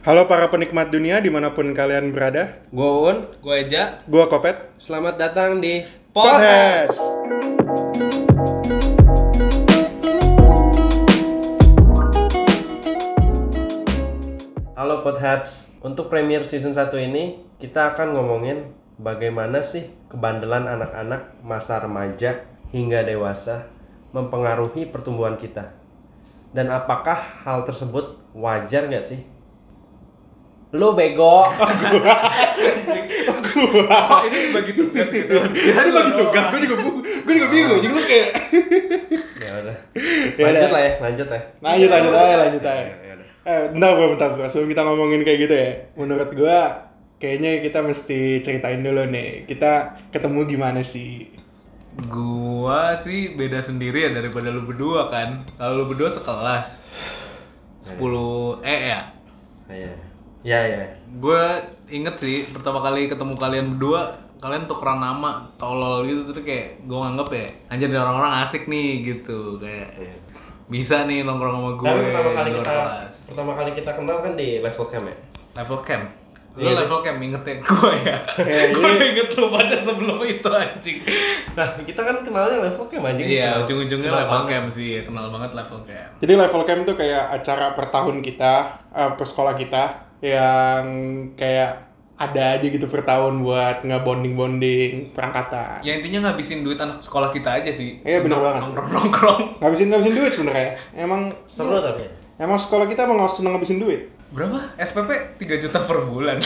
Halo para penikmat dunia di mana pun kalian berada, Gue Un, Gue Eja. gua Kopet. selamat datang di Podcast. Halo Podheads. Untuk premier season 1 ini, kita akan ngomongin bagaimana sih kebandelan anak-anak masa remaja hingga dewasa mempengaruhi pertumbuhan kita. Dan apakah hal tersebut wajar nggak sih? Lo bego. Oh ini bagi tugas gitu. Ini bagi tugas, gue juga gue juga bingung, juga lu kayak ya udah. Ya Lanjut lah ya, lanjut ya. lanjut lanjut aja lanjut aja. Ya, ya udah. Eh, bentar bentar bro. Sebelum kita ngomongin kayak gitu ya, menurut gua kayaknya kita mesti ceritain dulu nih, kita ketemu gimana sih? Gua sih beda sendiri ya daripada lu berdua kan. Kalau lu berdua sekelas. 10 eh ya. Ah, Ya, ya. ya. Gue inget sih pertama kali ketemu kalian berdua kalian tukeran nama tolol gitu terus kayak gue nganggep ya anjir nih orang-orang asik nih gitu kayak Iya. bisa nih nongkrong sama gue Tapi pertama kali kita kelas. pertama kali kita kenal kan di level camp ya. level camp lu Iya level camp inget ya gue ya Kayak gue ini- udah inget lu pada sebelum itu anjing Nah, kita kan kenalnya level camp anjing. iya ujung-ujungnya level banget. camp sih kenal banget level camp Jadi level camp tuh kayak acara per tahun kita, eh, per sekolah kita yang kayak ada aja gitu per tahun buat nge-bonding-bonding perangkatan. ya intinya ngabisin duit anak sekolah kita aja sih Iya, bener Untuk banget. nongkrong-nongkrong Ngabisin ngabisin duit sebenarnya. Emang Seru tapi. emang sekolah kita emang seneng ngabisin duit. berapa SPP 3 juta per bulan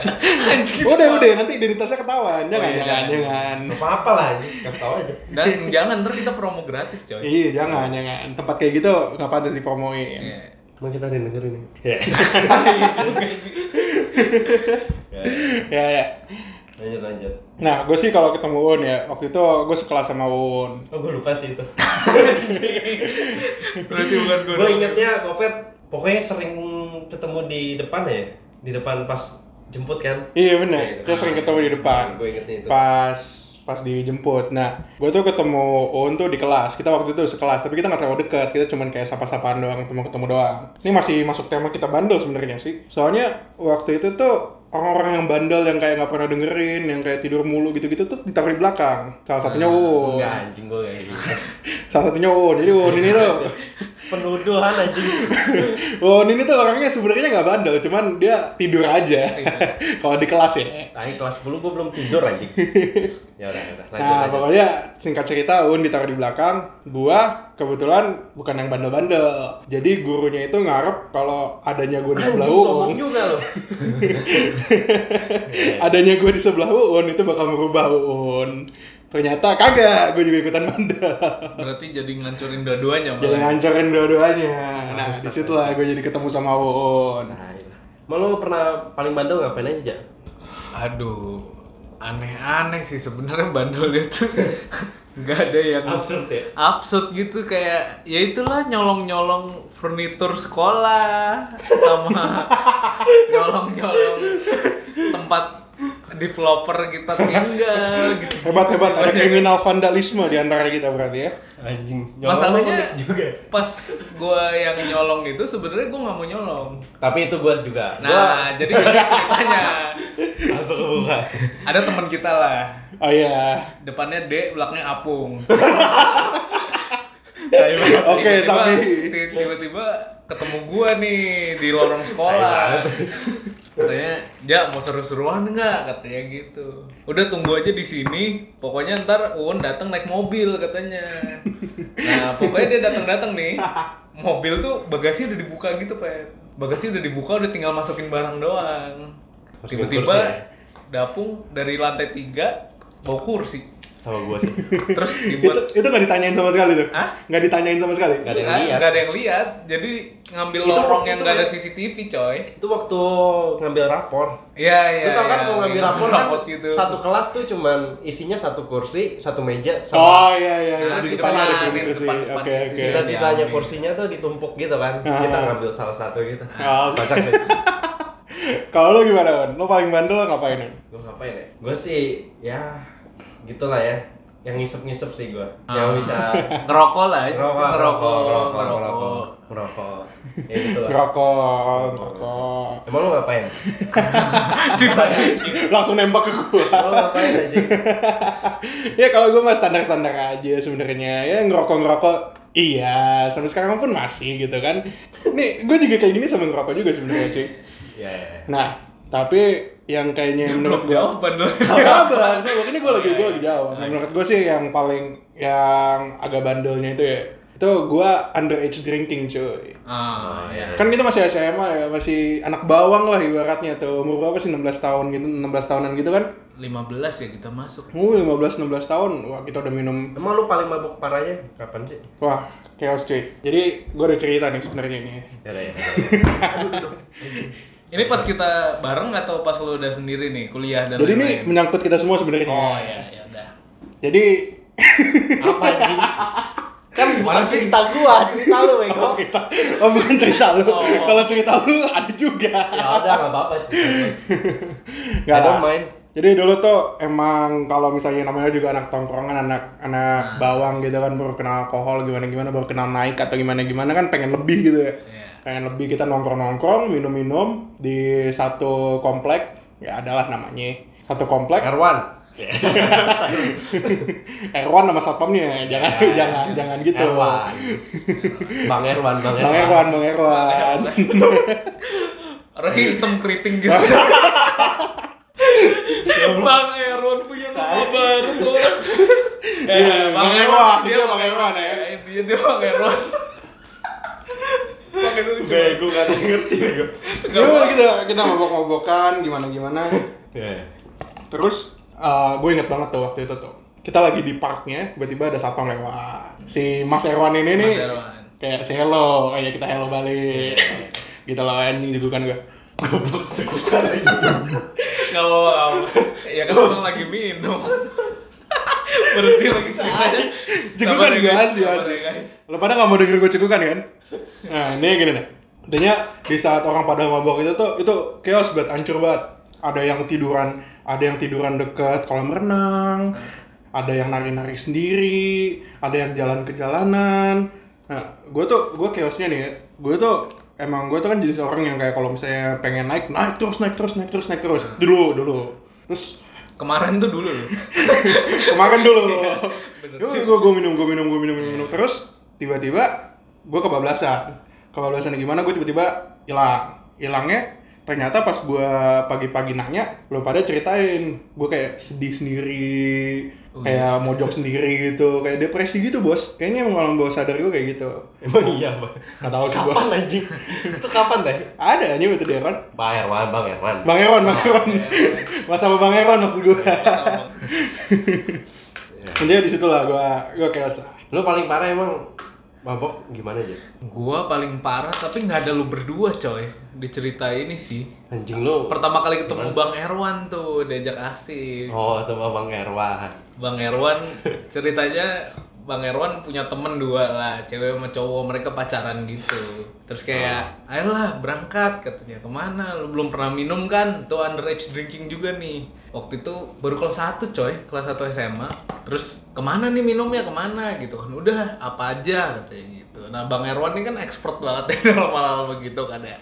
anjing Udah udah nanti identitasnya ketahuan. Jangan Oh, iya, jangan jangan. Gak apa-apa lah kasih tau aja. dan jangan ntar kita promo gratis coy Iya jangan jangan. Tempat kayak gitu nggak pantas dipromoin. Iya. Emang kita didengerin nih. Ya ya. Lanjut lanjut. Nah gue sih kalau ketemu Un ya waktu itu gue sekelas sama Un. Oh, gue lupa sih itu. berarti bukan gue gue ingetnya Kopet pokoknya sering ketemu di depan ya. Di depan pas jemput kan. Iya bener. Kita sering ketemu di depan. Gue ingetnya itu. Pas pas dijemput. Nah, gue tuh ketemu Un tuh di kelas. Kita waktu itu sekelas, tapi kita nggak terlalu dekat. Kita cuman kayak sapa-sapaan doang, ketemu-ketemu doang. Ini masih masuk tema kita bandel sebenarnya sih. Soalnya waktu itu tuh orang-orang yang bandel yang kayak nggak pernah dengerin, yang kayak tidur mulu gitu-gitu tuh ditaruh di belakang. Salah satunya Un. Enggak anjing gue kayak gitu. Salah satunya Un. Jadi Un ini tuh Penuduhan anjing. Un ini tuh orangnya sebenarnya nggak bandel, cuman dia tidur aja. Kalau di kelas ya. Tadi kelas 10 gue belum tidur anjing. Ya udah, udah. Lanjut, Nah, lanjut. pokoknya singkat cerita Un ditaruh di belakang. Gua kebetulan bukan yang bandel-bandel. Jadi gurunya itu ngarep kalau adanya gua di sebelah Un, juga loh. adanya gua di sebelah Un itu bakal merubah Un. Ternyata kagak, gue juga ikutan bandel. berarti jadi ngancurin dua-duanya Jadi ngancurin dua-duanya. Nah, Bangsat, di situlah gue jadi ketemu sama Un. Nah, iya. Mal lu pernah paling bandel ngapain aja, Jak? aduh aneh-aneh sih sebenarnya bandel itu nggak ada yang Absurd ya? absurd gitu kayak ya itulah nyolong-nyolong furnitur sekolah sama nyolong-nyolong tempat developer kita tinggal gitu Hebat-hebat, ada Banyak. kriminal vandalisme di antara kita berarti ya. Anjing. masalahnya unik juga. pas gua yang nyolong itu sebenarnya gua nggak mau nyolong Tapi itu gua juga. nah jadi gini ceritanya Langsung kebuka. ada teman kita lah Oh iya. depannya D belakangnya Apung Oke, Sapi. tiba-tiba ketemu gua nih di lorong sekolah katanya ja mau seru-seruan nggak? Katanya gitu. Udah tunggu aja di sini. Pokoknya ntar Uwon datang naik mobil katanya. Nah pokoknya dia datang-datang nih. Mobil tuh bagasi udah dibuka gitu pak bagasi udah dibuka udah tinggal masukin barang doang. Tiba-tiba ya? Dapung dari lantai tiga bawa kursi Sama gua sih. terus Itu dibuat itu nggak ditanyain sama sekali tuh? Hah? Nggak ditanyain sama sekali? Nggak ada yang Nggak- lihat. nggak ada yang lihat. Jadi ngambil Itu- lorong itu yang nggak ada ya. CCTV, coy. Itu waktu ngambil rapor. Iya, iya. Lu tau kan iya, mau ngambil iya, rapor kan rapot gitu. satu kelas tuh cuman isinya satu kursi, satu meja sama Oh iya iya iya. Nah, di ada kursi-kursi. depan-depan Oke itu oke. sisa-sisanya kursinya tuh ditumpuk gitu kan. Ah. Kita ngambil salah satu gitu. Ah, oke. Kocak sih. Kalau lo gimana, Wan? Lo paling bandel lo ngapain? Wan? Gue ngapain ya? Gue sih ya gitulah ya. yang ngisep-ngisep sih gua. Ah. Yang bisa ngerokok lah ngerokok, ngerokok ngerokok, ngerokok ngerokok, ngerokok. Ya gitu lah. Rokok, rokok. Emang lu ngapain? Langsung nembak ke gua. Lu ngapain aja? ya kalau gue mah standar-standar aja sebenarnya. Ya ngerokok-ngerokok iya, sampai sekarang pun masih gitu kan. Nih, gue juga kayak gini sama ngerokok juga sebenarnya, cuy. Ya, ya. Nah, tapi yang kayaknya menurut gue jawaban dulu Sabar, sabar. Ini gue lagi gue lagi jawab. Menurut gue sih yang paling yang agak bandelnya itu ya itu gue underage drinking cuy. ah ya Kan kita masih SMA ya, masih anak bawang lah ibaratnya tuh. Umur berapa sih 16 tahun gitu, 16 tahunan gitu kan. 15 ya kita masuk Uh, 15 16 tahun. Wah, kita udah minum. Emang lu paling mabuk parahnya kapan sih? Wah, chaos cuy. Jadi gue ada cerita nih sebenarnya ini. Ya, ya. Ini pas kita bareng atau pas lu udah sendiri nih kuliah dan Jadi ini lain-lain? menyangkut kita semua sebenarnya. oh ya ya udah Jadi Apa anjing? Kan bukan cerita gua, cerita lu, Oh, Bego. cerita. Oh, bukan cerita lu. Oh. Kalau cerita lu ada juga. Ya udah, enggak apa-apa cerita gua. Nggak I don't lah. mind. Jadi dulu tuh emang kalau misalnya namanya juga anak tongkrongan, anak anak bawang gitu kan baru kenal alkohol gimana gimana baru kenal naik atau gimana gimana kan pengen lebih gitu ya. Iya. Pengen lebih kita nongkrong nongkrong minum minum di satu komplek ya adalah namanya satu komplek Erwan. Erwan nama satpamnya jangan jangan jangan gitu. Erwan. Bang Erwan, Bang Bang Erwan, Bang Erwan. orang hitam keriting gitu Bang Erwan punya nama baru tuh. Iya, Bang Erwan, dia dia Bang Erwan ya. Dia dia Bang Erwan. Pakai dulu coba. Bego gak ada yang ngerti, Bego. Yuk kita kita mabok-mabokan gimana gimana. Ya. Terus gue inget banget tuh waktu itu tuh. Kita lagi di parknya, tiba-tiba ada satpam lewat. Si Mas Erwan ini nih Mas Erwan. kayak si hello, kayak kita hello balik. gitu loh anjing kan gue. Goblok cekukan lagi. Gak apa-apa. Ya kan orang lagi minum. Berhenti lagi Sabar ya, juga guys. ya. Lo pada nggak mau denger gue cegukan kan? Nah ini gini nih. Intinya di saat orang pada mabok itu tuh itu chaos banget, hancur banget. Ada yang tiduran, ada yang tiduran deket kolam renang, ada yang nari-nari sendiri, ada yang jalan ke jalanan. Nah, gue tuh, gue chaosnya nih, gue tuh emang gue tuh kan jadi seorang yang kayak kalau misalnya pengen naik, naik terus, naik terus, naik terus, naik terus. Dulu, dulu. Terus Kemarin tuh dulu kemarin dulu. bener. Yuk, gue gue minum, gue minum, gue minum, minum, minum. Terus tiba-tiba gue kebablasan. Kebablasan gimana? Gue tiba-tiba hilang. Hilangnya ternyata pas gue pagi-pagi nanya, lo pada ceritain, gue kayak sedih sendiri, Oh, kayak mojok sendiri gitu, kayak depresi gitu bos. Kayaknya emang malam bawah sadar gue kayak gitu. Emang iya, Bang. Gak tau sih bos. Kapan anjing? Itu kapan teh? Ada aja betul dia kan. Bang Erwan, Bang Erwan. Bang Eron, Bang Eron. Mas sama Bang Eron maksud gue. Intinya di situ lah gue, gue kayak Lu paling parah emang mabok gimana aja? Gua paling parah tapi nggak ada lu berdua coy di cerita ini sih. Anjing lu. Pertama kali ketemu Bang Erwan tuh diajak asik. Oh, sama Bang Erwan. Bang Erwan ceritanya Bang Erwan punya temen dua lah, cewek sama cowok mereka pacaran gitu. Terus kayak, ayolah berangkat katanya ke mana? Lu belum pernah minum kan? Tuh underage drinking juga nih. Waktu itu baru kelas 1 coy, kelas 1 SMA. Terus ke mana nih minumnya ke mana gitu kan? Udah apa aja katanya gitu. Nah Bang Erwan ini kan expert banget ya dalam hal begitu kan ya.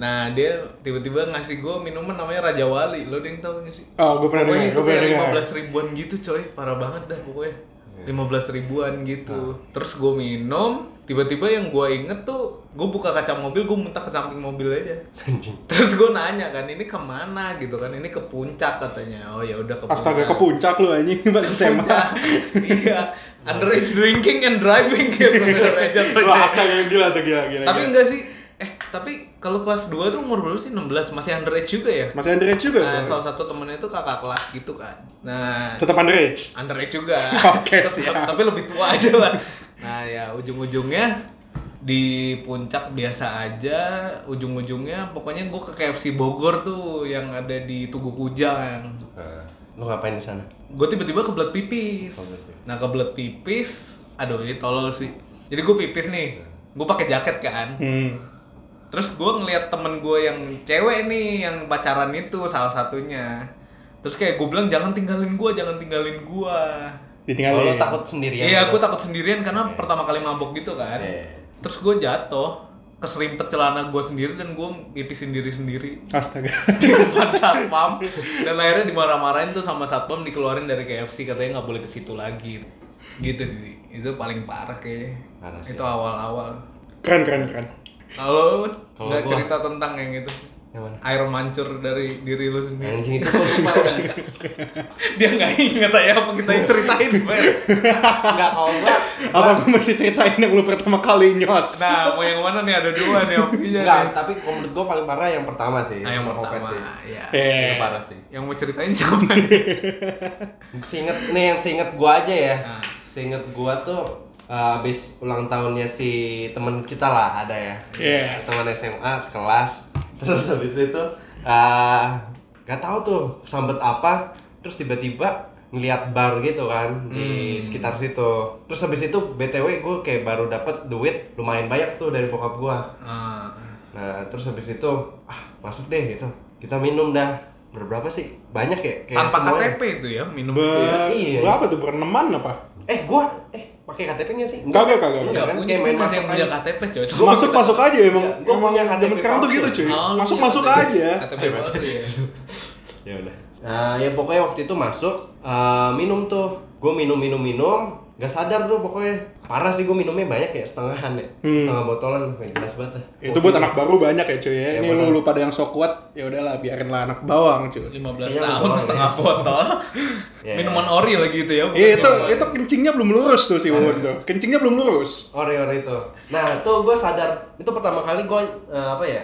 Nah dia tiba-tiba ngasih gue minuman namanya Raja Wali. Lo ada yang tahu gak sih? Oh, gue pernah dengar, gue pernah dengar. 15 ribuan gitu coy, parah banget dah pokoknya. Iya. 15 ribuan gitu. Nah. Terus gue minum, tiba-tiba yang gue inget tuh, gue buka kaca mobil, gue muntah ke samping mobil aja. Terus gue nanya kan, ini ke mana gitu kan? Ini ke puncak katanya. Oh ya udah ke Astaga ke puncak lu anjing pas SMA. Puncak. iya, underage drinking and driving ya sebenarnya jatuhnya. Astaga gila tuh gila gila. Tapi enggak sih, eh tapi kalau kelas 2 tuh umur berapa sih? 16, masih underage juga ya? Masih underage juga Nah, salah satu temennya itu kakak kelas gitu kan. Nah, Tetap underage. underage juga. Oke, siap. Tapi lebih tua aja lah. Nah, ya ujung-ujungnya di puncak biasa aja, ujung-ujungnya pokoknya gue ke KFC Bogor tuh yang ada di Tugu Kujang. Eh, lu ngapain di sana? Gue tiba-tiba kebelet pipis. Kebelet pipis. Nah, kebelet pipis, aduh ini tolol sih. Jadi gue pipis nih, gue pakai jaket kan. Hmm. Terus gue ngeliat temen gue yang cewek nih, yang pacaran itu salah satunya. Terus kayak gue bilang jangan tinggalin gue, jangan tinggalin gue. ditinggalin. Kalau Oh, takut sendirian. Iya, gitu. aku takut sendirian karena pertama kali mabok gitu kan. Iya. Terus gue jatuh, keserimpet celana gue sendiri dan gue pipis sendiri-sendiri Astaga. di depan satpam dan akhirnya dimarah-marahin tuh sama satpam dikeluarin dari KFC katanya nggak boleh ke situ lagi gitu sih itu paling parah kayaknya Parah sih. itu awal-awal Keren keren keren. Kalau nggak gua- cerita tentang yang itu Yang mana? air mancur dari diri lu sendiri Anjing itu gua lupa. dia nggak inget ya apa kita yang ceritain Fer Enggak kalau gua Apa gue mesti ceritain yang lu pertama kali nyos? nah mau yang mana nih ada dua nih opsinya enggak, nih. tapi kalau menurut gua paling parah yang pertama sih. nah yang pertama sih. ya Eh, Itu parah sih. yang mau ceritain siapa nih Seinget nih yang seinget gua aja ya. Nah. Seinget gua tuh uh, habis ulang tahunnya si temen kita lah ada ya. Iya. Teman SMA sekelas. Terus habis itu uh, nggak tahu tuh sambet apa. Terus tiba-tiba ngeliat bar gitu kan di sekitar situ. Terus habis itu BTW gue kayak baru dapet duit lumayan banyak tuh dari bokap gua. Ah. Nah, terus habis itu ah masuk deh gitu. Kita minum dah. Berberapa sih? Banyak ya? Kayak tanpa semuanya. KTP itu ya minum Ber itu ya. Iya. berapa tuh bereneman apa? Eh, gua eh pakai KTP-nya sih? Kagak, kagak. Enggak kan? punya main masuk yang punya aja. KTP coy masuk masuk aja emang. Iya, gua emang punya KTP zaman sekarang tuh gitu cuy. Oh, masuk masuk KTP. aja. KTP ya Ya udah. Nah, ya pokoknya waktu itu masuk eh, minum tuh. Gue minum minum minum, nggak sadar tuh pokoknya. Parah sih gue minumnya banyak ya, setengahan ya. Hmm. Setengah botolan, kayak jelas banget. Itu buat anak baru banyak ya cuy ya. Ya, Ini lu lu pada yang sok kuat, ya udahlah biarin lah anak bawang cuy. 15 Iya, tahun setengah ya. botol Ya. minuman ori lagi itu ya Iya itu minuman- itu kencingnya belum lurus tuh si Won tuh. Kencingnya belum lurus. Ori-ori itu. Nah, tuh gue sadar itu pertama kali gue apa ya?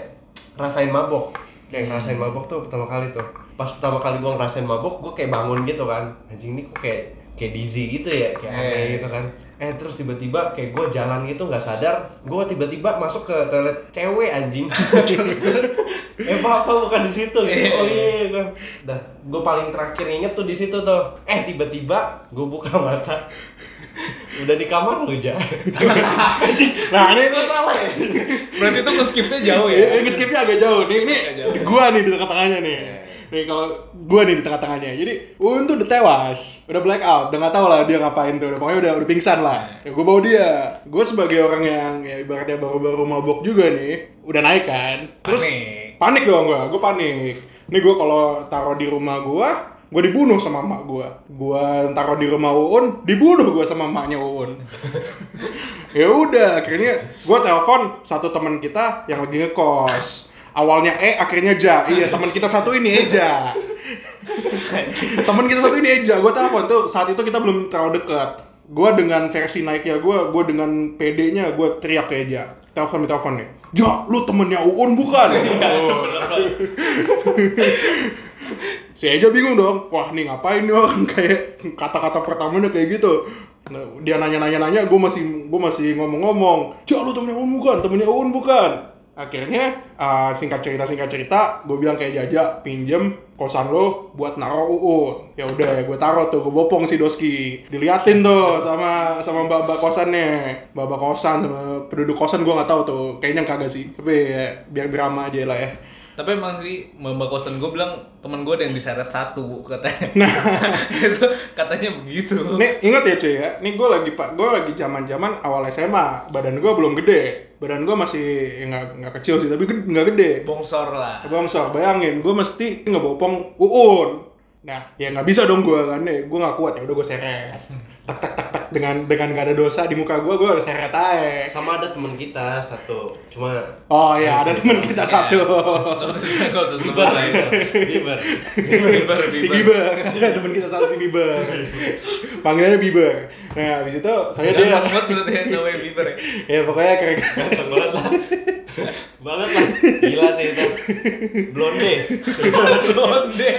Rasain mabok. Kayak ngerasain mabok tuh pertama kali tuh. Pas pertama kali gue ngerasain mabok, gue kayak bangun gitu kan. Anjing ini kok kayak kayak dizzy gitu ya, kayak Eh. aneh gitu kan. Eh terus tiba-tiba kayak gue jalan gitu nggak sadar, gue tiba-tiba masuk ke toilet cewek anjing. eh apa bukan di situ gitu. Oh iya, gue. Dah, gue paling terakhir inget tuh di situ tuh. Eh tiba-tiba gue buka mata, udah di kamar lu ja. Nah ini tuh berarti itu ngeskipnya jauh ya Ya, ini skipnya agak jauh. Nih, ini gua nih di tengah-tengahnya nih. Nih kalau gua nih di tengah-tengahnya. Jadi Un tuh udah tewas, udah black out, udah nggak tahu lah dia ngapain tuh. Udah, pokoknya udah udah pingsan lah. Ya, gua bawa dia. Gua sebagai orang yang ya ibaratnya baru-baru mabok juga nih, udah naik kan. Terus Panik. panik dong gua, gua panik. Nih gua kalau taruh di rumah gua, gua dibunuh sama emak gua. Gua taruh di rumah Uun, dibunuh gua sama emaknya Uun. ya udah akhirnya gue telepon satu teman kita yang lagi ngekos awalnya E akhirnya Ja. Iya teman kita satu ini Eja teman kita satu ini Eja gue telepon tuh saat itu kita belum terlalu dekat. Gue dengan versi naiknya gue gue dengan PD-nya gue teriak ke Eja telepon di telepon nih. Ja lu temennya Uun bukan? Si Eja bingung dong. Wah nih ngapain nih orang? Kayak kata-kata pertamanya kayak gitu. Nah, dia nanya-nanya-nanya, gue masih gue masih ngomong-ngomong, cak lu temennya Uun bukan, temennya Uun bukan. Akhirnya uh, singkat cerita singkat cerita, gue bilang kayak jaja pinjem kosan lo buat naro Uun. Ya udah, gue taruh tuh, gue bopong si Doski, diliatin tuh sama sama mbak mbak kosannya, mbak mbak kosan sama penduduk kosan gue nggak tahu tuh, kayaknya kagak sih. Tapi ya, biar drama aja lah ya. Tapi emang sih mbak kosan gue bilang temen gue ada yang diseret satu katanya. Nah. Itu katanya begitu. Nih inget ya cuy ya, nih gue lagi pak, gue lagi zaman zaman awal SMA, badan gue belum gede, badan gue masih ya nggak nggak kecil sih, tapi nggak gede. bongsor lah. Bongsor, bayangin, gue mesti ngebopong uun. Nah, ya nggak bisa dong gue kan, nih gue nggak kuat ya, udah gue seret. Tak tak tak tak dengan dengan gak ada dosa di muka gue, gue harus seret aja. Sama ada teman kita satu, cuma Oh iya, ada teman kita satu. Sebut lah itu Bieber. Biber, si biber. Ada teman kita satu si Bieber. Panggilannya Bieber. Nah, habis itu saya dia banget berarti yang namanya Biber ya ya pokoknya kayak Ganteng banget lah. banget lah. Gila sih itu. Blonde. Blonde.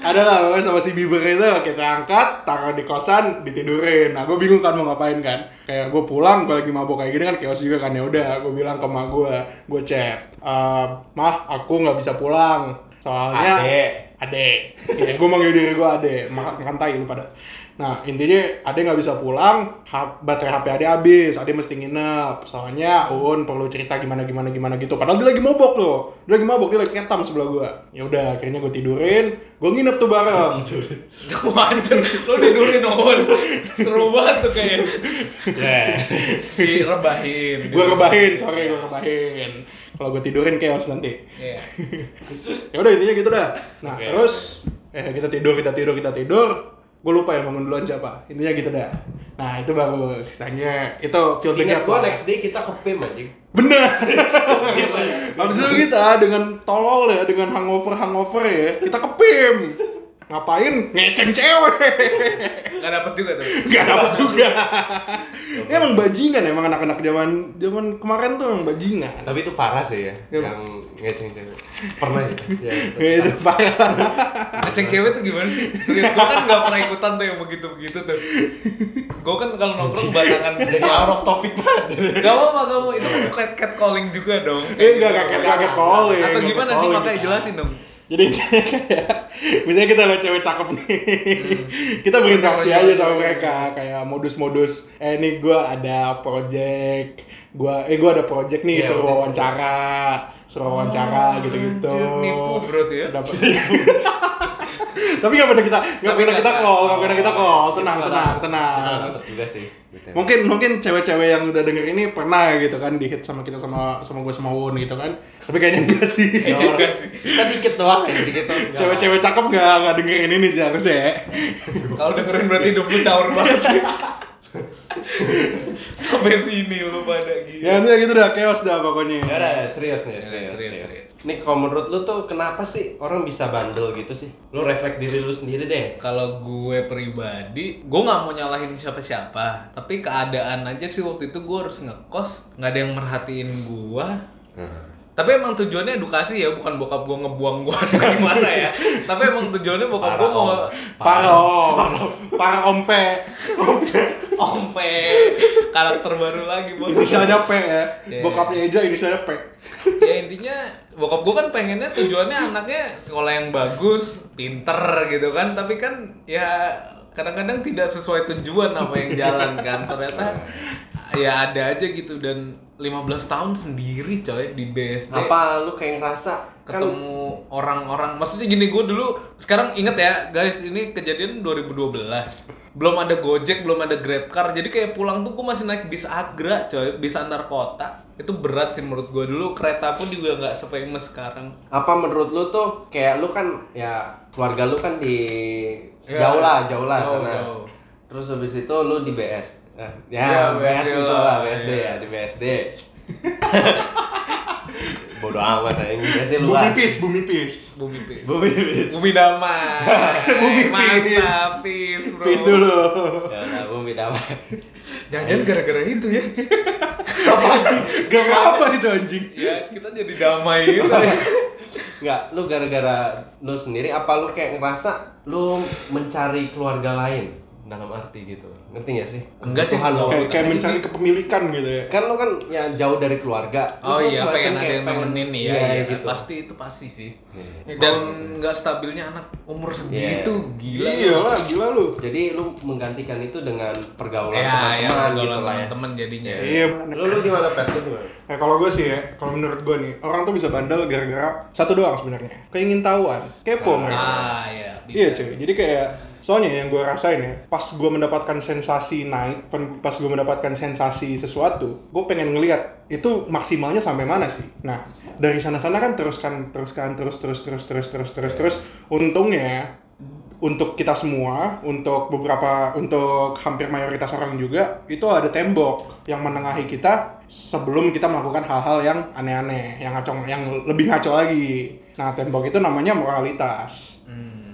ada lah pokoknya sama si Bieber itu kita angkat taruh di kosan ditidurin. Nah gue bingung kan mau ngapain kan. Kayak gue pulang gue lagi mabok kayak gini kan chaos juga kan. Ya udah gue bilang ke mak gue gue chat "Eh, mah aku nggak bisa pulang. Soalnya Adek. ade. Ya gue manggil diri gue ade. Makan makan tai lu pada nah intinya ade nggak bisa pulang baterai hp ade habis ade mesti nginep soalnya un perlu cerita gimana gimana gimana gitu padahal dia lagi mabok tuh dia lagi mabok dia lagi ketam sebelah gue ya udah akhirnya gue tidurin gue nginep tuh bareng Kamu anjir, lo tidurin on. Seru banget tuh kayak. Ya. Direbahin. gue rebahin sorry gue rebahin kalau gue tidurin chaos nanti Iya. ya udah intinya gitu dah nah Oke. terus eh kita tidur kita tidur kita tidur gue lupa yang bangun duluan siapa. Intinya gitu dah. Nah itu baru sisanya itu feedbacknya Ingat gua next day kita ke PIM anjing. bener. Habis itu kita dengan tolol ya dengan hangover hangover ya kita ke PIM ngapain ngeceng cewek Gak dapet juga tuh. Gak dapet juga. Ini emang bajingan emang anak-anak zaman zaman kemarin tuh emang bajingan. Tapi itu parah sih ya, Iya. yang ngeceng cewek. Pernah ya? ya itu. Ya, itu parah. Ngecek cewek tuh gimana sih? Serius, gue kan gak pernah ikutan tuh yang begitu-begitu tuh. Gue kan kalau nongkrong batangan Jadi out of topic banget. Gak apa-apa, apa Itu cat, cat calling juga dong. Eh, enggak cat- cat calling. Atau gimana sih? Makanya jelasin dong. Jadi kayak misalnya kita lihat cewek cakep nih, kita berinteraksi Iya, aja iya, sama iya. mereka kayak modus-modus. Eh nih gue ada project, gua eh gue ada project nih waktu itu. wawancara, suruh wawancara Oh, gitu-gitu. nipu berarti ya? Dapat. Tapi nggak pernah kita nggak pernah kita call, nggak pernah kita call. Tenang, Itu tenang, tenang. Itu dapet juga sih. Gitu. Mungkin mungkin cewek-cewek yang udah denger ini pernah gitu kan di hit sama kita sama sama gue sama Won gitu kan. Tapi kayaknya enggak sih. Enggak sih. Kita dikit doang anjing itu. Cewek-cewek cakep nggak nggak dengerin ini sih harusnya ya. Kalau dengerin berarti hidup lu caur banget sih. Sampai sini lu pada gila. Ya intinya gitu dah chaos dah pokoknya. Ya udah, serius nih, serius, serius, serius. Nih kalau menurut lu tuh kenapa sih orang bisa bandel gitu sih? Lu refleks diri lu sendiri deh. Kalau gue pribadi, gue nggak mau nyalahin siapa-siapa. Tapi keadaan aja sih waktu itu gue harus ngekos, nggak ada yang merhatiin gue. Tapi emang tujuannya edukasi ya, bukan bokap gue ngebuang gue atau gimana ya. Tapi emang tujuannya bokap gue Parah, mau Om. Paro, para ompe, ompe karakter baru lagi bos. inisialnya P ya. Iya. Bokapnya Eja inisialnya P. ya intinya bokap gue kan pengennya tujuannya anaknya sekolah yang bagus, pinter gitu kan. Tapi kan ya kadang-kadang tidak sesuai tujuan apa yang jalan kan. Ternyata ya ada aja gitu dan 15 tahun sendiri coy di BSD. Apa lu kayak ngerasa kan ketemu orang-orang maksudnya gini gue dulu sekarang inget ya guys ini kejadian 2012 belum ada gojek belum ada grabcar jadi kayak pulang tuh gue masih naik bis agra coy bis antar kota itu berat sih menurut gue dulu kereta pun juga nggak famous sekarang apa menurut lu tuh kayak lu kan ya keluarga lu kan di Ya, jauh lah, jauh lah jauh, sana. jauh. Terus habis itu lu di BS. Eh, Ya, ya, BS BSD itu lah, BSD ya, di BSD. Bodoh amat ya, ini BSD Bumi luas. Pis, Bumi Pis. bumi pis Bumi Pis. bumi damai Bumi Pis. mantap pis bro Pis dulu. Ya udah, Bumi damai. jangan gara-gara itu ya Gak apa itu anjing. ya kita jadi damai gitu Enggak, lu gara-gara lu sendiri apa lu kayak ngerasa lu mencari keluarga lain dalam arti gitu. Ngerti gak sih? Enggak sih, lu. Kayak kayak mencari sih. kepemilikan gitu ya. Kan lu kan ya jauh dari keluarga. Oh iya, pengen ada yang nemenin nih ya, Iya, iya, gitu. pasti itu pasti sih. Iya. Ya, Dan nggak stabilnya anak umur segitu, Iya. gila. Iya lah, gila lu. Jadi lu menggantikan itu dengan pergaulan Ya, ya, teman-teman gitu pergaulan lah ya. teman jadinya. Iya. Lu lu gimana Pet? Lu gimana? Nah, kalau gue sih ya, kalau menurut gue nih, orang tuh bisa bandel gara-gara satu doang sebenarnya. Keingin tahuan, kepo mereka. Ah, iya, bisa. Iya cuy, jadi kayak soalnya yang gue rasain ya, pas gue mendapatkan sensasi naik, pas gue mendapatkan sensasi sesuatu, gue pengen ngeliat itu maksimalnya sampai mana sih. Nah dari sana-sana kan teruskan, teruskan, terus, terus, terus, terus, terus, terus, terus. Untungnya untuk kita semua, untuk beberapa, untuk hampir mayoritas orang juga, itu ada tembok yang menengahi kita sebelum kita melakukan hal-hal yang aneh-aneh, yang ngaco, yang lebih ngaco lagi. Nah, tembok itu namanya moralitas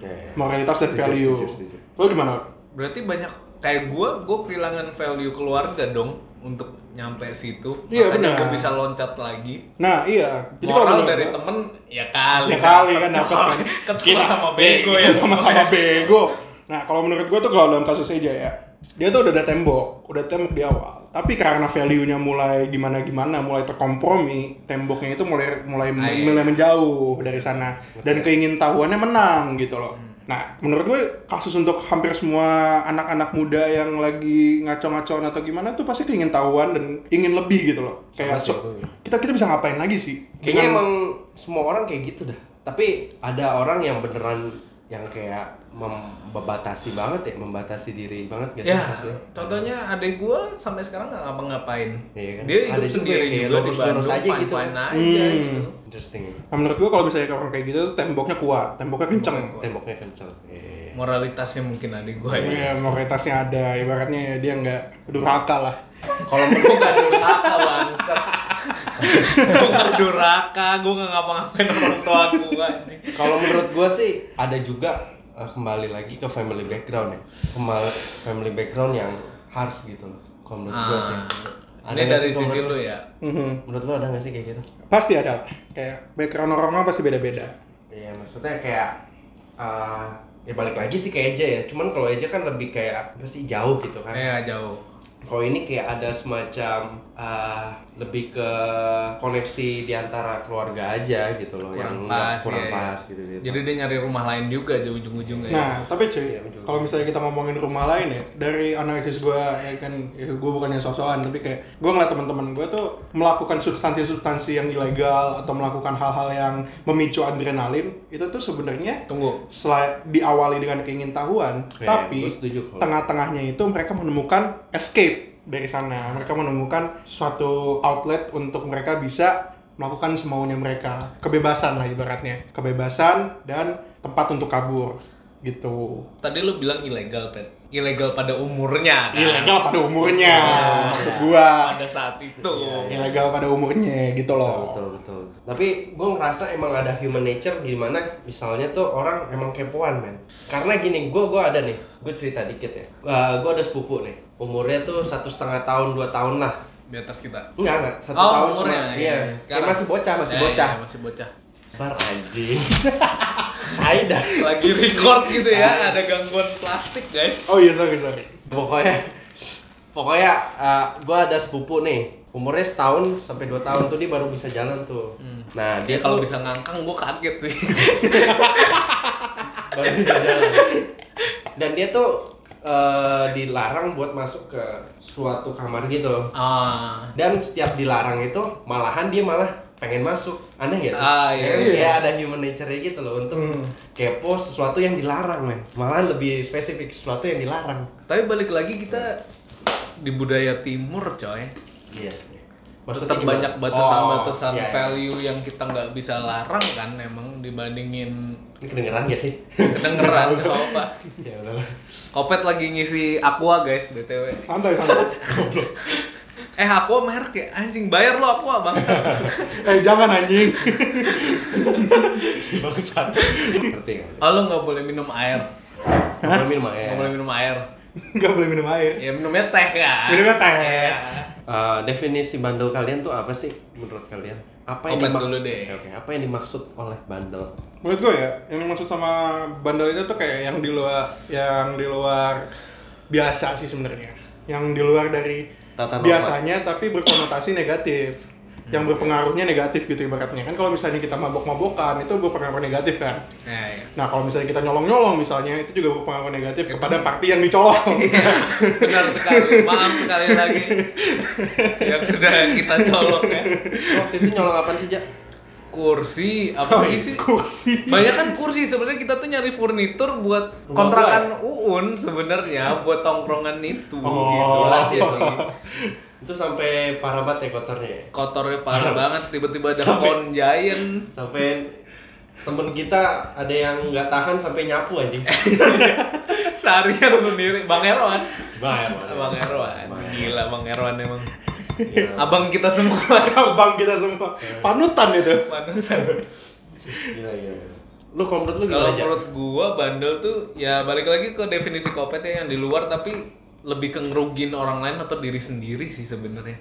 Hmm. moralitas dan value. setuju, setuju. Lo gimana? Berarti banyak kayak gua, gua kehilangan value keluarga dong untuk nyampe situ. Iya, Makanya benar. gua bisa loncat lagi. Nah, iya. Jadi kalau Moral menurut dari temen ya kali. ya kali kan dapet, dapat kan. Kan sama bego ya. sama-sama bego. Nah, kalau menurut gua tuh kalau dalam kasus aja ya, dia tuh udah ada tembok, udah tembok di awal. Tapi karena value-nya mulai gimana-gimana, mulai terkompromi, temboknya itu mulai mulai Ah, iya. mulai menjauh dari sana dan keingin tahuannya menang gitu loh. Hmm. Nah, menurut gue kasus untuk hampir semua anak-anak muda yang lagi ngaco-ngacoan atau gimana tuh pasti keingin tahuan dan ingin lebih gitu loh. Kayak sih so- kita kita bisa ngapain lagi sih? Kayaknya Dengan- emang semua orang kayak gitu dah. Tapi ada orang yang beneran yang kayak membatasi banget ya, membatasi diri banget gak sih Ya, maksudnya? contohnya adek gua sampai sekarang nggak ngapa-ngapain. Iya kan? Dia hidup sendiri kayak juga di lurus-lurus Bandung, aja gitu. fine-fine aja Hmm. gitu. Interesting. Nah, menurut gua kalau misalnya orang kayak gitu temboknya kuat, temboknya kenceng. Temboknya Temboknya kenceng. Iya. Moralitasnya mungkin adek gua ya. Iya, moralitasnya ada, ibaratnya dia nggak durhaka lah. Kalau Gue gak durhaka bangsat. Gue gak durhaka, gue gak ngapa-ngapain orang tua gue kalau menurut gua sih ada juga eh, kembali lagi ke family background ya. Kembali family background yang harus gitu loh. Kalau menurut gua sih. Ah, ini nggak dari sih sisi lu ya. Mhm. Menurut lu ada gak sih kayak gitu? Pasti ada lah. Kayak background orang-orang pasti beda-beda. Iya, maksudnya kayak eh, ya balik lagi sih ke Eja ya. Cuman kalau Eja kan lebih kayak apa sih jauh gitu kan. Iya jauh. Kalau ini kayak ada semacam eh, lebih ke koneksi di antara keluarga aja gitu loh Kurang yang pas, kurang iya, iya. pas gitu gitu. Jadi dia nyari rumah lain juga di ujung-ujungnya. ya. Nah, tapi cuy, Iya, betul. kalau misalnya kita ngomongin rumah lain ya, dari analisis gua ya kan, ya gua bukannya sosokan, tapi kayak gua ngeliat teman-teman gua tuh melakukan substansi-substansi yang ilegal atau melakukan hal-hal yang memicu adrenalin, itu tuh sebenarnya Tunggu. selain diawali dengan keingintahuan, Iya, tapi tengah-tengahnya itu mereka menemukan escape dari sana. Mereka menemukan suatu outlet untuk mereka bisa melakukan semaunya mereka. Kebebasan lah ibaratnya. Kebebasan dan tempat untuk kabur gitu. Tadi lu bilang ilegal, Pet. Ilegal pada umurnya kan? Ilegal pada umurnya, Oh, maksud iya. gua. Pada saat itu. Iya, Ilegal pada umurnya gitu Betul, loh. betul, betul. Tapi gue ngerasa emang ada human nature gimana misalnya tuh orang emang kepoan men. Karena gini, gue gua ada nih, gue cerita dikit ya. gue ada sepupu nih, umurnya tuh satu setengah tahun, dua tahun lah. Di atas kita. Enggak, enggak, satu Oh, tahun umurnya, sama, iya. iya. Sekarang. Kayak masih bocah, masih Ya, bocah. ya, masih bocah. Bar anjing. Aida. Lagi record gitu ya, ada gangguan plastik, guys. Oh iya, sorry, sorry. Pokoknya, pokoknya gue ada sepupu nih, umurnya setahun sampai dua tahun tuh dia baru bisa jalan tuh. Hmm. Nah Dia dia kalau bisa ngangkang, gue kaget sih. baru bisa jalan. Dan dia tuh eh, dilarang buat masuk ke suatu kamar gitu. ah, Dan setiap dilarang itu malahan dia malah pengen masuk. Aneh gak sih? Ah, iya, Ya kan? iya. Kayak ada human nature-nya gitu loh untuk Hmm. kepo sesuatu yang dilarang, men. Malahan lebih spesifik sesuatu yang dilarang. tapi balik lagi kita di budaya timur, coy. Iya sih. Tetap gimana? banyak batasan-batasan Oh, iya, iya. value yang kita nggak bisa larang kan, emang dibandingin Ini kedengeran gak sih? kedengeran nggak apa. ya udah. Kopet lagi ngisi aqua guys, btw. Santai, santai. Eh aqua merek ya, anjing bayar lo aqua bang. eh, jangan anjing. Ngerti nggak? Oh lo nggak boleh minum air, Nggak boleh minum air. nggak boleh minum air. Nggak boleh minum air. Ya minumnya teh kan. Minumnya teh. Iya. Eh, definisi bandel kalian tuh apa sih menurut kalian? Apa yang Komen dimak- dulu deh. Oke, apa yang dimaksud oleh bandel? Menurut gue ya, yang dimaksud sama bandel itu tuh kayak yang di luar yang di luar biasa sih sebenarnya. Yang di luar dari Tata norma. biasanya tapi berkonotasi negatif. Yang berpengaruhnya negatif gitu ibaratnya. Kan kalau misalnya kita mabok-mabokan itu berpengaruh negatif kan. Ya, ya. Nah, kalau misalnya kita nyolong-nyolong misalnya itu juga berpengaruh negatif kepada party yang dicolong. Iya, benar sekali. Maaf sekali lagi yang sudah kita colok ya. Waktu itu nyolong apaan sih, Jak? Kursi apa lagi sih? Kursi. Banyak kan kursi sebenarnya kita tuh nyari furnitur buat Rumah kontrakan Uun sebenarnya buat tongkrongan itu Oh. gitu. Ya sih. Itu sampai parah banget ya kotornya ya. Kotornya parah banget tiba-tiba ada Sampai- giant. Sampai temen kita ada yang nggak tahan sampai nyapu anjing. Seharian sendiri Bang Erwan. Bang Bang Erwan. Bang Gila Bang Erwan emang. Gila. Abang kita semua. Bang kita semua. Panutan itu. Panutan. Gila, gila. Lu kalau menurut lu Kalau gimana, menurut gua bandel tuh ya balik lagi ke definisi kopet ya yang di luar tapi lebih ke ngerugin orang lain atau diri sendiri sih sebenarnya.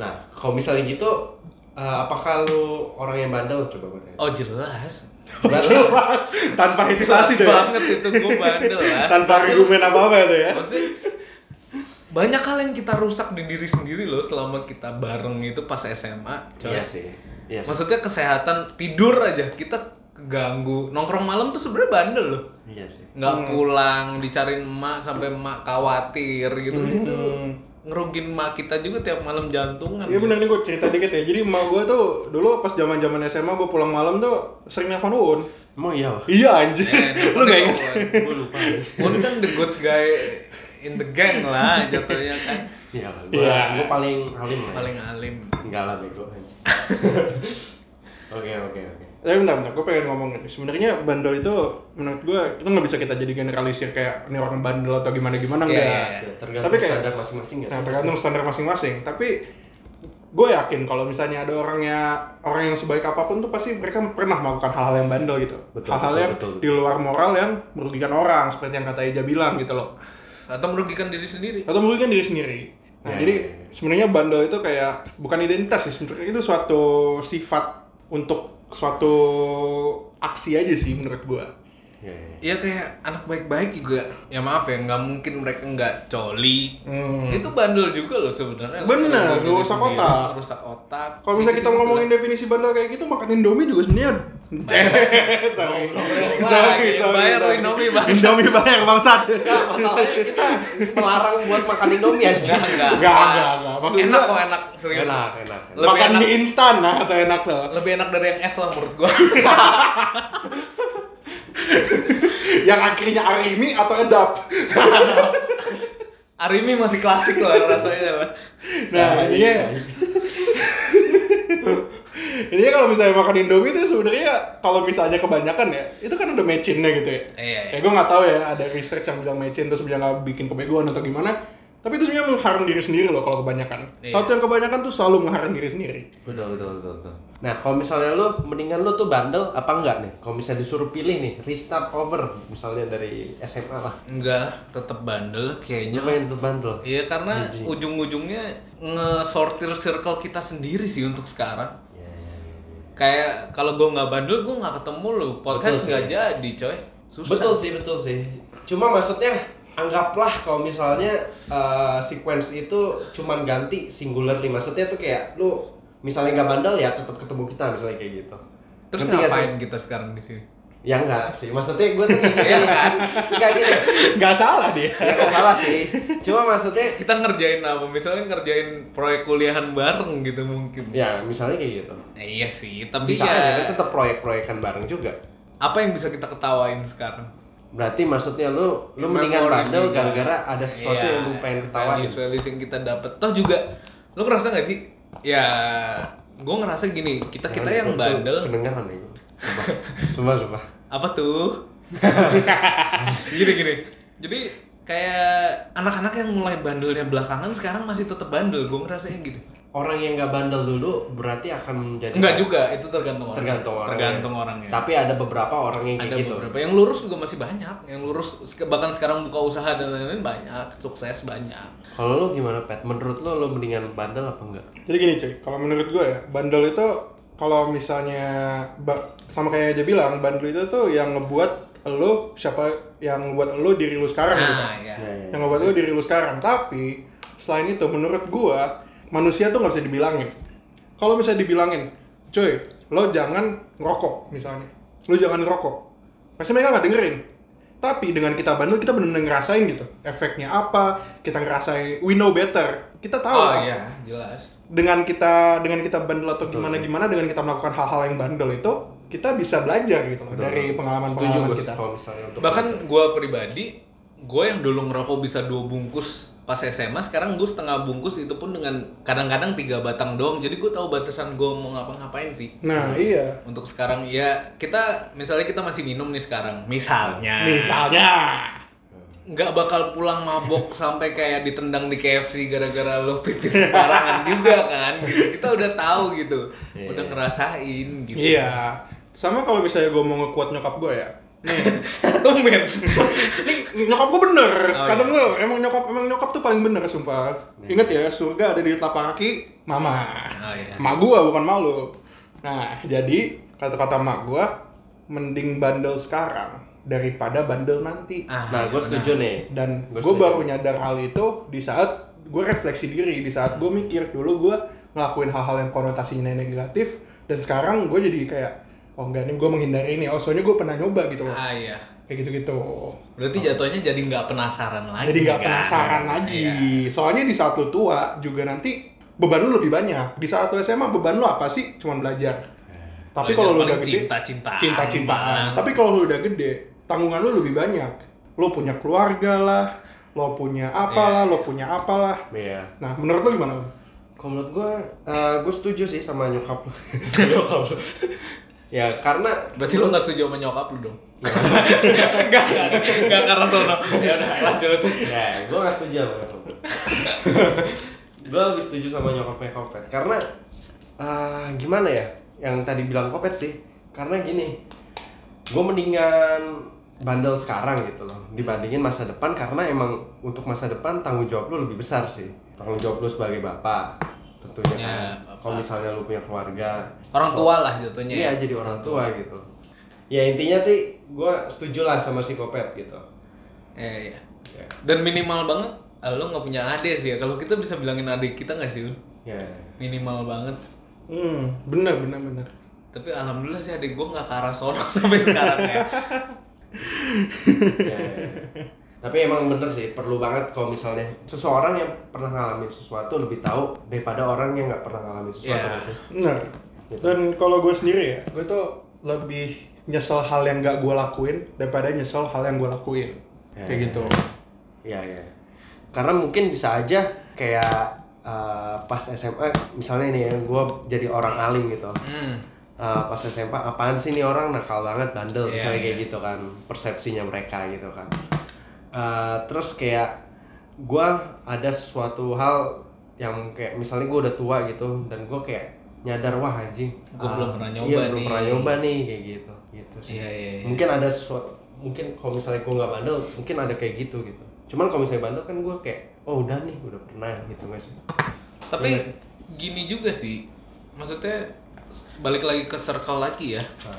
Nah, kalau misalnya gitu, eh, apakah lu orang yang bandel? Coba gue tanya. Oh jelas. Jelas. Tanpa hesitasi Jelas deh. ya. banget itu gua bandel lah. Tanpa argumen apa-apa itu ya. Maksudnya banyak hal yang kita rusak di diri sendiri loh selama kita bareng itu pas SMA. coy. Iya sih. Iya sih. Maksudnya kesehatan tidur aja kita keganggu. Nongkrong malam tuh sebenarnya bandel loh. Iya sih. Nggak pulang, dicariin emak sampai emak khawatir gitu. Hmm. Itu ngerugin emak kita juga tiap malam jantungan. Iya bener nih gue cerita dikit ya. Jadi emak gue tuh dulu pas zaman zaman SMA gue pulang malam tuh sering nelfon Uun. Emang iya? Iya anjir. Eh, Lu gak inget? Gue lupa. Pun kan the good guy in the gang lah jatuhnya kan. Iya, gue Iya. gue paling alim lah. ya. Paling alim. Enggak lah bego. Oke, oke, oke. Tapi bentar, bentar, gue pengen ngomong nih. Sebenarnya bandel itu menurut gue itu nggak bisa kita jadi generalisir kayak ini orang bandel atau gimana gimana Iya, enggak. iya, iya. Tergantung Tapi kayak- standar masing-masing ya. Nah, tergantung standar masing-masing. Tapi gue yakin kalau misalnya ada orangnya orang yang sebaik apa pun tuh pasti mereka pernah melakukan hal-hal yang bandel gitu. Hal-hal betul, yang betul. di luar moral yang merugikan orang seperti yang kata Eja bilang gitu loh. Atau merugikan diri sendiri. Atau merugikan diri sendiri. Nah, Ya, jadi ya, ya. sebenarnya bandel itu kayak bukan identitas sih, sebenarnya itu suatu sifat untuk suatu aksi aja sih menurut gua. Iya, iya. Iya kayak anak baik-baik juga. Ya maaf ya, nggak mungkin mereka nggak coli. Hmm. Itu bandel juga loh sebenarnya. Bener, rusak otak. Rusak otak. Kalau misalnya kita ngomongin definisi bandel kayak gitu, makan Indomie juga sebenarnya sorry. Lagi, bayar Indomie, Bang. Indomie bayar bangsat. Enggak, masalahnya kita melarang buat makan Indomie aja. Enggak, enggak. Enggak, Enak kok enak, serius. Enak, enak. Lebih makan enak. mie instan nah atau enak tuh. Lebih enak dari yang es lah menurut gua. Yang akhirnya arimi atau edap. Arimi masih klasik lah rasanya lah. Nah, ininya Ini kalau misalnya makan Indomie itu sebenarnya kalau misalnya kebanyakan ya, itu kan ada mecinnya gitu ya. Iya, iya. Kayak gue nggak tahu ya, ada research yang bilang mecin terus bilang nggak bikin kebegoan atau gimana. Tapi itu sebenarnya mengharang diri sendiri loh kalau kebanyakan. Iya. Satu yang kebanyakan tuh selalu mengharang diri sendiri. Betul, betul, betul, betul. Nah, kalau misalnya lu mendingan lu tuh bandel apa enggak nih? Kalau misalnya disuruh pilih nih, restart over misalnya dari SMA lah. Enggak, tetap bandel kayaknya. Lu pengen tuh bandel? Iya karena ujung-ujungnya nge-sortir circle kita sendiri sih untuk sekarang. Kayak kalau gue nggak bandel, gue nggak ketemu lu. Podcast nggak jadi, coy. Susah. Betul sih, betul sih. Cuma maksudnya anggaplah kalau misalnya uh, sequence itu cuman ganti singularly. Maksudnya tuh kayak lu misalnya nggak bandel ya tetap ketemu kita misalnya kayak gitu. Terus sih? ngapain kita sekarang di sini? Ya enggak sih. Maksudnya gue tuh kayak gitu kan. Enggak gitu. Nggak salah dia. Ya nggak salah sih. Cuma maksudnya Kita ngerjain apa? Misalnya ngerjain proyek kuliahan bareng gitu mungkin. ya misalnya kayak gitu. Eh, iya sih, tapi Bisa ya aja kan tetap proyek-proyekan bareng juga. apa yang bisa kita ketawain sekarang? Berarti maksudnya lu lu Ya, mendingan memories bandel gara-gara ada sesuatu Iya, yang lu pengen ketawain. values values yang kita dapet toh juga lu ngerasa gak sih ya gue ngerasa gini kita kita Jangan yang itu bandel Kedengeran nih. Sumpah, sumpah. sumpah. Apa tuh? Gini gini. Jadi kayak anak-anak yang mulai bandelnya belakangan sekarang masih tetap bandel gue ngerasanya gitu. Orang yang nggak bandel dulu berarti akan menjadi enggak juga itu tergantung orang. Tergantung orang. tergantung orangnya Tapi ada beberapa orang yang kayak ada gitu. beberapa. Yang lurus juga masih banyak. Yang lurus bahkan sekarang buka usaha dan lain-lain banyak. Sukses banyak. Kalau lu gimana, Pet? Menurut lu lu mendingan bandel apa enggak? Jadi gini cuy, kalau menurut gue ya, bandel itu kalau misalnya sama kayak aja bilang, bandel itu tuh yang ngebuat lo siapa yang ngebuat lo diri lo sekarang gitu. nah ya Ya, ya. Yang ngebuat lo diri lo sekarang. Tapi selain itu menurut gua manusia tuh nggak bisa dibilangin. Kalau misalnya dibilangin, cuy, lo jangan ngerokok misalnya. Lo jangan ngerokok. Pasti mereka nggak dengerin. Tapi dengan kita bandel, kita benar-benar ngerasain gitu. Efeknya apa, kita ngerasain, we know better. Kita tahu oh lah iya jelas dengan kita dengan kita bandel atau gimana gimana dengan kita melakukan hal-hal yang bandel itu kita bisa belajar gitu loh Betul. dari Setuju pengalaman-pengalaman kita. kalau misalnya untuk bahkan gue pribadi gue yang dulu ngerokok bisa dua bungkus pas SMA sekarang gue setengah bungkus itu pun dengan kadang-kadang tiga batang doang jadi gue tahu batasan gue mau ngapa-ngapain sih Nah, iya. untuk sekarang ya kita misalnya kita masih minum nih sekarang misalnya Misalnya nggak bakal pulang mabok sampai kayak ditendang di KFC gara-gara lo pipis sembarangan juga kan gitu kita udah tahu gitu Iya. udah ngerasain gitu Iya. Sama kalau misalnya gue mau ngekuat nyokap gue ya. Nih, tumben nih, nyokap gue bener. Oh, Kadang iya. gue emang nyokap emang nyokap tuh paling bener sumpah. Ingat ya, surga ada di telapak kaki mama. Oh, iya. Mak gue bukan malu. Nah, jadi kata-kata mak gue mending bandel sekarang daripada bandel nanti. Ah, Nah, gue setuju nih. Dan Gua gue baru nyadar hal itu di saat gue refleksi diri di saat gue mikir dulu gue ngelakuin hal-hal yang konotasinya negatif dan sekarang gue jadi kayak oh enggak nih gue menghindari ini oh soalnya gue pernah nyoba gitu loh Ah iya. kayak gitu-gitu Berarti jatuhnya jadi nggak penasaran lagi. jadi nggak kan? penasaran lagi Iya. soalnya di saat lu tua juga nanti beban lu lebih banyak di saat lu SMA beban lu apa sih cuma belajar tapi kalau lu udah gede cinta-cintaan, cinta-cintaan Bang. tapi kalau lu udah gede tanggungan lu lebih banyak lu punya keluarga lah lo punya apalah Iya. lo punya apalah Iya. nah menurut lu gimana? Kalau menurut gue, gue setuju sih sama nyokap lu. nyokap lu. Ya karena Berarti lu nggak setuju sama nyokap lu dong? Enggak, enggak, enggak karena sono. Ya udah lanjut. ya gue gak setuju sama nyokap gue lebih setuju sama nyokapnya kopet karena ah, gimana ya yang tadi bilang kopet sih karena gini gue mendingan bandel sekarang gitu loh dibandingin masa depan karena emang untuk masa depan tanggung jawab lu lebih besar sih tanggung jawab lu sebagai bapak tentunya Ya, kan kalau misalnya lu punya keluarga Orang so- tua lah jatuhnya. Iya jadi orang tua gitu. Ya intinya sih gue setuju lah sama si Kopet gitu. Iya, iya. Ya. Dan minimal banget, ah, lu nggak punya adik sih ya. Kalau kita bisa bilangin adik kita nggak sih, Un? Ya. Minimal banget. hmm bener bener bener Tapi alhamdulillah sih adik gua nggak ke arah sono sampai sekarang ya. ya. Tapi emang bener sih perlu banget kalau misalnya seseorang yang pernah ngalamin sesuatu lebih tahu daripada orang yang nggak pernah ngalamin sesuatu Iya. nggak sih. bener Gitu. dan kalau gue sendiri ya gue tuh lebih nyesel hal yang gak gue lakuin daripada nyesel hal yang gue lakuin Ya. kayak gitu Iya ya. Karena mungkin bisa aja kayak uh, pas SMA misalnya nih ya gue jadi orang alim gitu. Hmm. uh, pas SMP apaan sih nih orang nakal banget bandel Iya, misalnya kayak iya. gitu kan persepsinya mereka gitu kan Uh, terus kayak gua ada sesuatu hal yang kayak misalnya gua udah tua gitu dan gua kayak nyadar wah anjing Gua uh, belum pernah nyoba iya, belum nih. pernah nyoba nih kayak gitu gitu sih Iya, iya, iya. mungkin ada sesuatu mungkin kalau misalnya gua nggak bandel mungkin ada kayak gitu gitu cuman kalau misalnya bandel kan gua kayak oh udah nih udah pernah gitu guys Tapi Iya. gini juga sih. Maksudnya balik lagi ke circle lagi ya. Nah,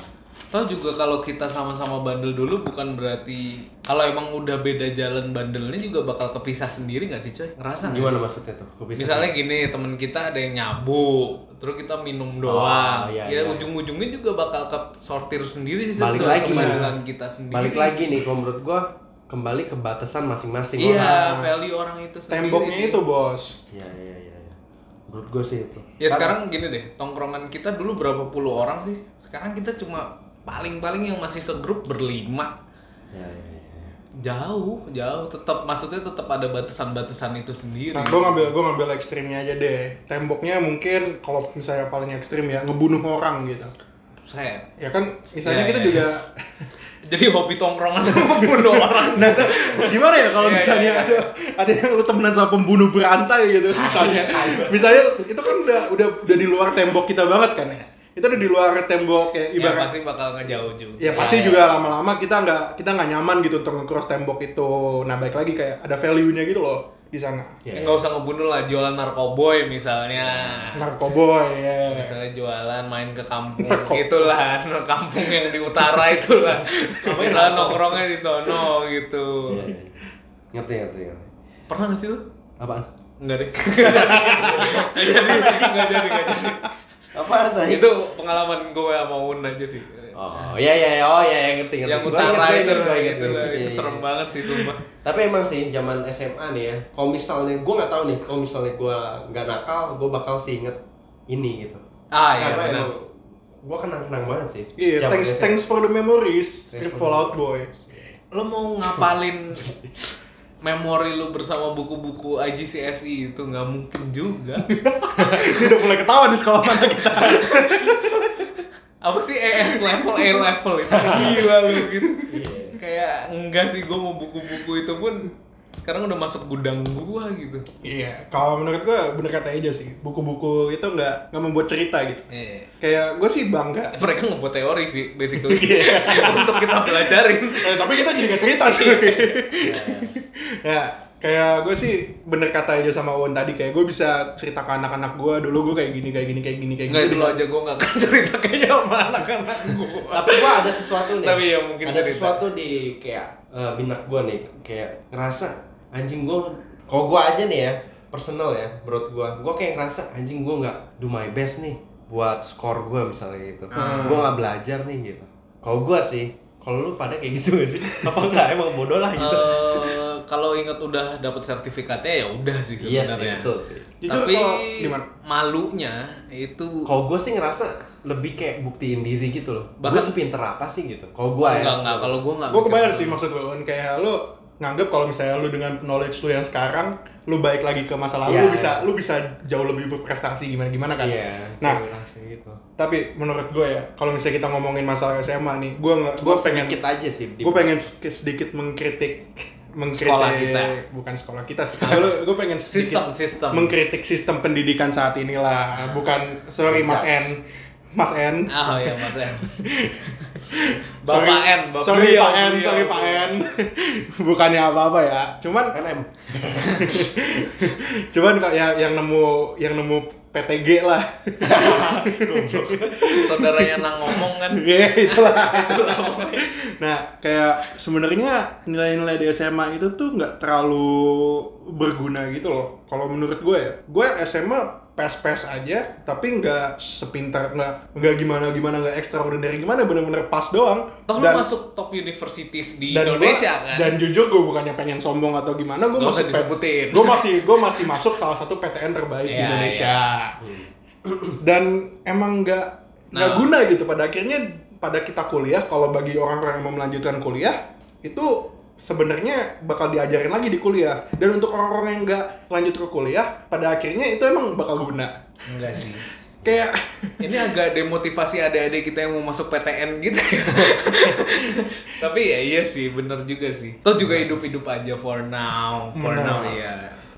Tahu juga kalau kita sama-sama bandel dulu bukan berarti kalau emang udah beda jalan bandelnya juga bakal kepisah sendiri nggak sih coy? Ngerasa nggak gimana maksudnya tuh bisa- Misalnya gini temen kita ada yang nyabu, terus kita minum doang, iya, ya iya. ujung-ujungnya juga bakal ke sortir sendiri sih Balik sesuai lagi. kebandelan kita sendiri. balik lagi nih kalau menurut gua kembali ke batasan masing-masing Iya, orang. value orang itu sendiri. temboknya sih. itu bos Iya iya iya. iya. Menurut gue sih itu. Ya Kan- sekarang gini deh, tongkrongan kita dulu berapa puluh orang sih? Sekarang kita cuma paling-paling yang masih segrup berlima. Ya, ya, ya, ya. Jauh, jauh. Tetap maksudnya tetap ada batasan-batasan itu sendiri. Nah, gue ngambil gue ngambil ekstrimnya aja deh. Temboknya mungkin kalau misalnya paling ekstrim ya ngebunuh orang gitu. Set. Ya kan misalnya Ya, kita ya, juga Jadi hobi tongkrongan membunuh orang. nah, gimana ya kalau Iya, misalnya iya, ada ada yang lu temenan sama pembunuh berantai gitu misalnya. misalnya itu kan udah udah udah di luar tembok kita banget kan ya. Itu udah di luar tembok kayak ya ibarat pasti bakal ngejauh juga. Ya pasti juga lama-lama kita nggak kita nggak nyaman gitu untuk nge-cross tembok itu. Nah baik lagi kayak ada value-nya gitu loh di sana. Ya, Ya, nggak usah ngebunuh lah, jualan narkoboy misalnya. Narkoboy ya. Misalnya jualan main ke kampung gitulah, kampung yang di utara itulah. Misalnya nongkrongnya di sono gitu. Iya, iya. Ngerti ngerti ngerti. Pernah nggak sih lu? Apaan? Enggak deh. Nggak jadi, nggak jadi, nggak jadi. Apaan tadi? Itu pengalaman gue sama Un aja sih. Oh iya iya iya. oh iya iya ngerti ngerti. Yang utara itu, inget, itu, Iya, serem iya. banget sih sumpah. Tapi emang sih zaman SMA nih ya, kalau misalnya gue nggak tahu nih, kalau misalnya gue nggak nakal, gue bakal sih inget ini gitu. Ah iya Karena emang gue kenang-kenang banget sih. Iya, Zaman thanks thanks for the memories, the- Fallout Boy. Lo mau ngapalin memori lu bersama buku-buku IGCSE itu nggak mungkin juga. Ini udah mulai ketawa di sekolah mana kita. Apa sih ES level, A level itu gila lu gitu. Iya. Kayak enggak sih gue mau buku-buku itu pun sekarang udah masuk gudang gua gitu. Iya, kalau menurut gua bener kata aja sih, buku-buku itu nggak nggak membuat cerita gitu. Eh, Kayak gue sih bangga. mereka ngebuat teori sih basically untuk kita pelajarin. Eh, tapi kita jadi nggak cerita sih. Iya, iya. ya, kayak gue sih bener kata aja sama Owen tadi kayak gue bisa cerita ke anak-anak gue dulu gue kayak gini kayak gini kayak gini kayak gini. dulu aja gua nggak akan cerita kayaknya sama anak-anak gua. Tapi gua ada sesuatu nih. Tapi ya mungkin ada cerita. sesuatu di kayak eh, benak gua nih, kayak ngerasa anjing gua kalau gua aja nih ya, personal ya menurut gua gua kayak ngerasa anjing gua nggak do my best nih buat skor gua misalnya gitu Hmm. gua nggak belajar nih gitu kalau gua sih kalau lu pada kayak gitu gak sih apa enggak emang bodoh lah gitu Eh, kalau inget udah dapat sertifikatnya ya udah sih iya sih sebenarnya. betul sih Jujur Tapi kalau gimana? malunya itu kalau gua sih ngerasa lebih kayak buktiin diri gitu loh Bahkan- bahkan sepinter apa sih gitu kalau gua ya enggak enggak kalau gua enggak. Gue kebayang sih maksud lu, On. kayak lu nganggep kalau misalnya lu dengan knowledge lu yang sekarang, lu baik lagi ke masa lalu, Iya, lu bisa iya. lu bisa jauh lebih berprestasi gimana gimana kan. iya Nah, gitu tapi menurut gue ya, kalau misalnya kita ngomongin masalah SMA nih, gue nggak, gue gua pengen, sedikit aja sih gue pengen sedikit mengkritik, mengkritik Sekolah kita. bukan sekolah kita sih. Gue gue pengen sistem sistem. mengkritik sistem pendidikan saat inilah, bukan sorry Mas N, Mas N. Ah ya Mas En. Sorry- Bapak N, Bapak sorry Pak N, sorry Pak. N. Bukannya apa-apa ya. Cuman NM cuman kok yang yang nemu yang nemu PTG lah. Saudaranya nang ngomong kan. Ya itulah. nah, kayak sebenarnya nilai-nilai di SMA itu tuh nggak terlalu berguna gitu loh. Kalau menurut gue ya, gue SMA pes-pes aja, tapi nggak sepintar, nggak nggak gimana gimana nggak extraordinary gimana, bener-bener pas doang. Toh lu masuk top universities di dan Indonesia gua, kan. Dan jujur gue bukannya pengen sombong atau gimana, gue usah disebutin. Gue masih gue masih masuk salah satu PTN terbaik di Iya, Indonesia. Dan emang nggak nggak Nah. guna gitu pada akhirnya pada kita kuliah kalau bagi orang-orang yang mau melanjutkan kuliah itu sebenarnya bakal diajarin lagi di kuliah dan untuk orang-orang yang nggak lanjut ke kuliah pada akhirnya itu emang bakal guna Enggak sih. kayak Ini agak demotivasi adik-adik kita yang mau masuk PTN gitu ya. Tapi ya iya sih, bener juga sih. Toh juga hidup-hidup aja for now. For Benar. now ya.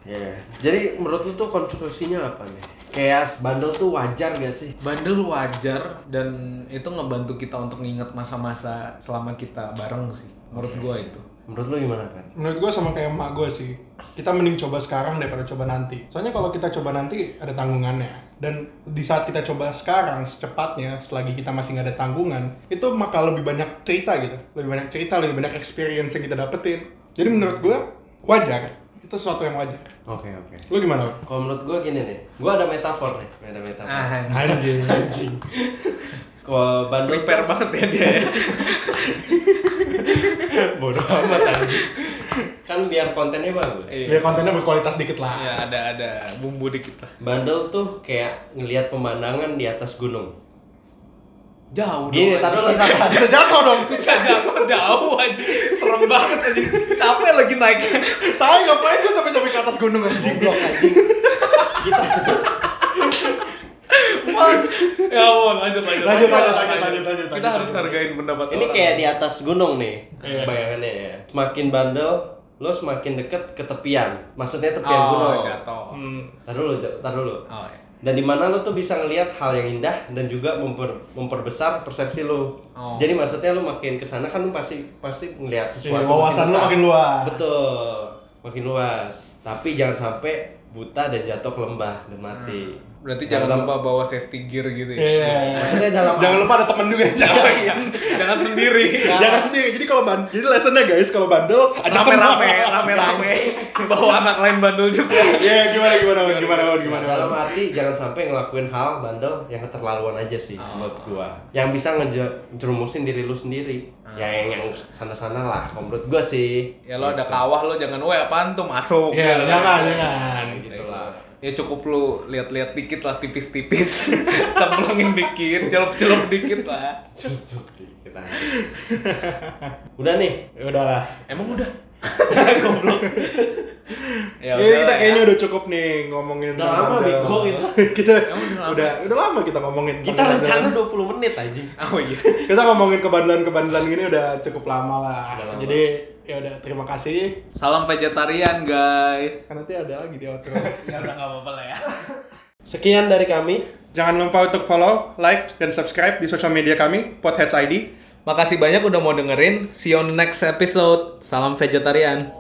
Ya. Jadi menurut lu tuh konklusinya apa nih? Kayak bandel tuh wajar gak sih? Bandel wajar dan itu ngebantu kita untuk nginget masa-masa selama kita bareng sih. Menurut gua itu. Menurut lu gimana kan? menurut gue sama kayak emak gue sih kita mending coba sekarang daripada coba nanti soalnya kalau kita coba nanti ada tanggungannya dan di saat kita coba sekarang secepatnya selagi kita masih nggak ada tanggungan itu maka lebih banyak cerita gitu lebih banyak cerita lebih banyak experience yang kita dapetin jadi menurut gue wajar itu sesuatu yang wajar Oke oke. lu gimana? Kalau menurut gua gini nih, gua ada metafor nih, ada metafor. Ah, anjing anjing Kalau bandel prepare banget ya dia. bodoh amat anjing. Kan biar kontennya bagus. ya kontennya berkualitas dikit lah Ya ada ada bumbu dikit lah. Bandel tuh kayak ngelihat pemandangan di atas gunung. Jauh Gini, dong, taruh taruh. bisa jatuh dong Bisa jatuh jauh aja. Serem banget aja. Capek lagi naik. tahu ngapain gue capek-capek ke atas gunung anjing Goblok anjing. Kita ya ampun, lanjut lanjut. Lanjut, lanjut, lanjut, lanjut, lanjut, Kita lanjut. harus hargain pendapat ini orang. kayak di atas gunung nih. Iya. Bayangannya ya. Semakin bandel, lo semakin deket ke tepian. Maksudnya tepian oh, gunung. jatuh. Hmm. Taruh dulu, taruh dulu. Oh, iya. Dan di mana lo tuh bisa ngelihat hal yang indah dan juga memper- memperbesar persepsi lo. Oh. Jadi maksudnya lo makin ke sana kan lo pasti pasti ngelihat Iya, sesuatu wawasan lo makin luas. Betul, makin luas. Tapi jangan sampai buta dan jatuh ke lembah dan mati. Berarti Dalam- jangan lupa bawa safety gear gitu ya. Iya. Maksudnya dalam Jangan lupa ada temen juga. Oh, iya. Jangan sendiri. Jangan sendiri. Jadi kalau ban, jadi lessonnya guys kalau bandel ajak Rame-rame, rame-rame. Bawa anak lain bandel juga. Iya gimana gimana gimana gimana gimana. dalam arti jangan sampai ngelakuin hal bandel yang keterlaluan aja sih Oh. menurut gua. Yang bisa ngejerumusin diri lu sendiri. Ya yang yang sana-sana lah kalau menurut gua sih. Ya lo ada kawah lo jangan weh apaan tuh masuk. Iya Gitu. jangan jangan. gitu lah. Ya cukup lu lihat-lihat dikit lah tipis-tipis. Cemplungin dikit, celup-celup dikit lah. Cuk, dikit aja. Udah nih. Ya udahlah. Emang udah. Goblok. Ya Ya, kita udah kayaknya udah cukup nih ngomongin Udah lama, bego, gitu. kita udah lama? udah udah lama kita ngomongin. Kita rencana bandel. 20 menit anjing. Oh iya. Kita ngomongin kebandelan-kebandelan gini udah cukup lama lah. Udah lama. Jadi ya udah terima kasih. Salam vegetarian guys. Kan nanti ada lagi di outro. Ya udah nggak apa-apa lah ya. Sekian dari kami. Jangan lupa untuk follow, like, dan subscribe di sosial media kami, Potheads ID. Makasih banyak udah mau dengerin. See you on the next episode. Salam vegetarian.